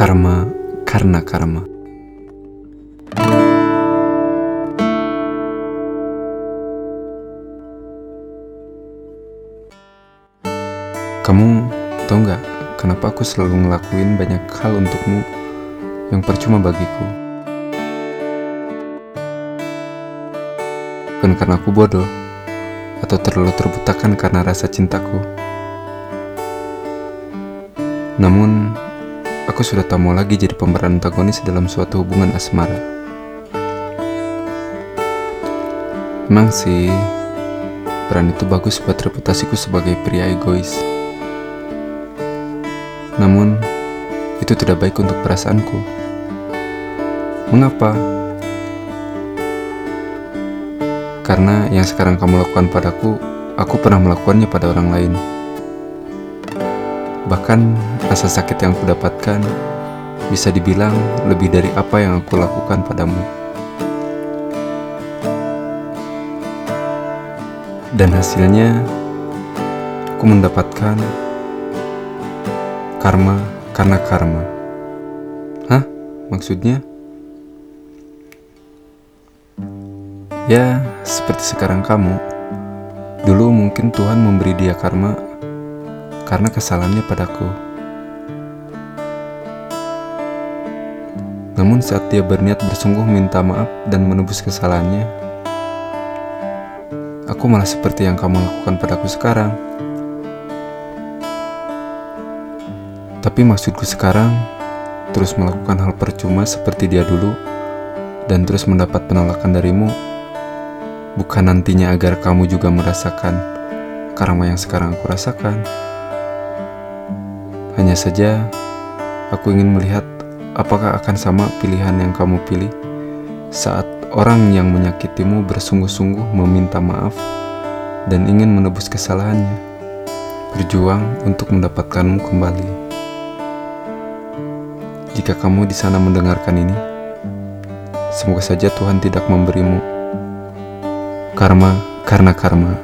Karma karena karma. Kamu tau nggak kenapa aku selalu ngelakuin banyak hal untukmu yang percuma bagiku? Bukan karena aku bodoh atau terlalu terbutakan karena rasa cintaku. Namun, aku sudah tak mau lagi jadi pemeran antagonis dalam suatu hubungan asmara. Memang sih, peran itu bagus buat reputasiku sebagai pria egois. Namun, itu tidak baik untuk perasaanku. Mengapa? Karena yang sekarang kamu lakukan padaku, aku pernah melakukannya pada orang lain. Bahkan rasa sakit yang aku dapatkan bisa dibilang lebih dari apa yang aku lakukan padamu. Dan hasilnya, aku mendapatkan karma karena karma. Hah? Maksudnya? Ya, seperti sekarang kamu. Dulu mungkin Tuhan memberi dia karma karena kesalahannya padaku. Namun saat dia berniat bersungguh minta maaf dan menebus kesalahannya, aku malah seperti yang kamu lakukan padaku sekarang. Tapi maksudku sekarang, terus melakukan hal percuma seperti dia dulu, dan terus mendapat penolakan darimu, bukan nantinya agar kamu juga merasakan karma yang sekarang aku rasakan. Hanya saja, aku ingin melihat apakah akan sama pilihan yang kamu pilih saat orang yang menyakitimu bersungguh-sungguh meminta maaf dan ingin menebus kesalahannya, berjuang untuk mendapatkanmu kembali. Jika kamu di sana mendengarkan ini, semoga saja Tuhan tidak memberimu karma karena karma.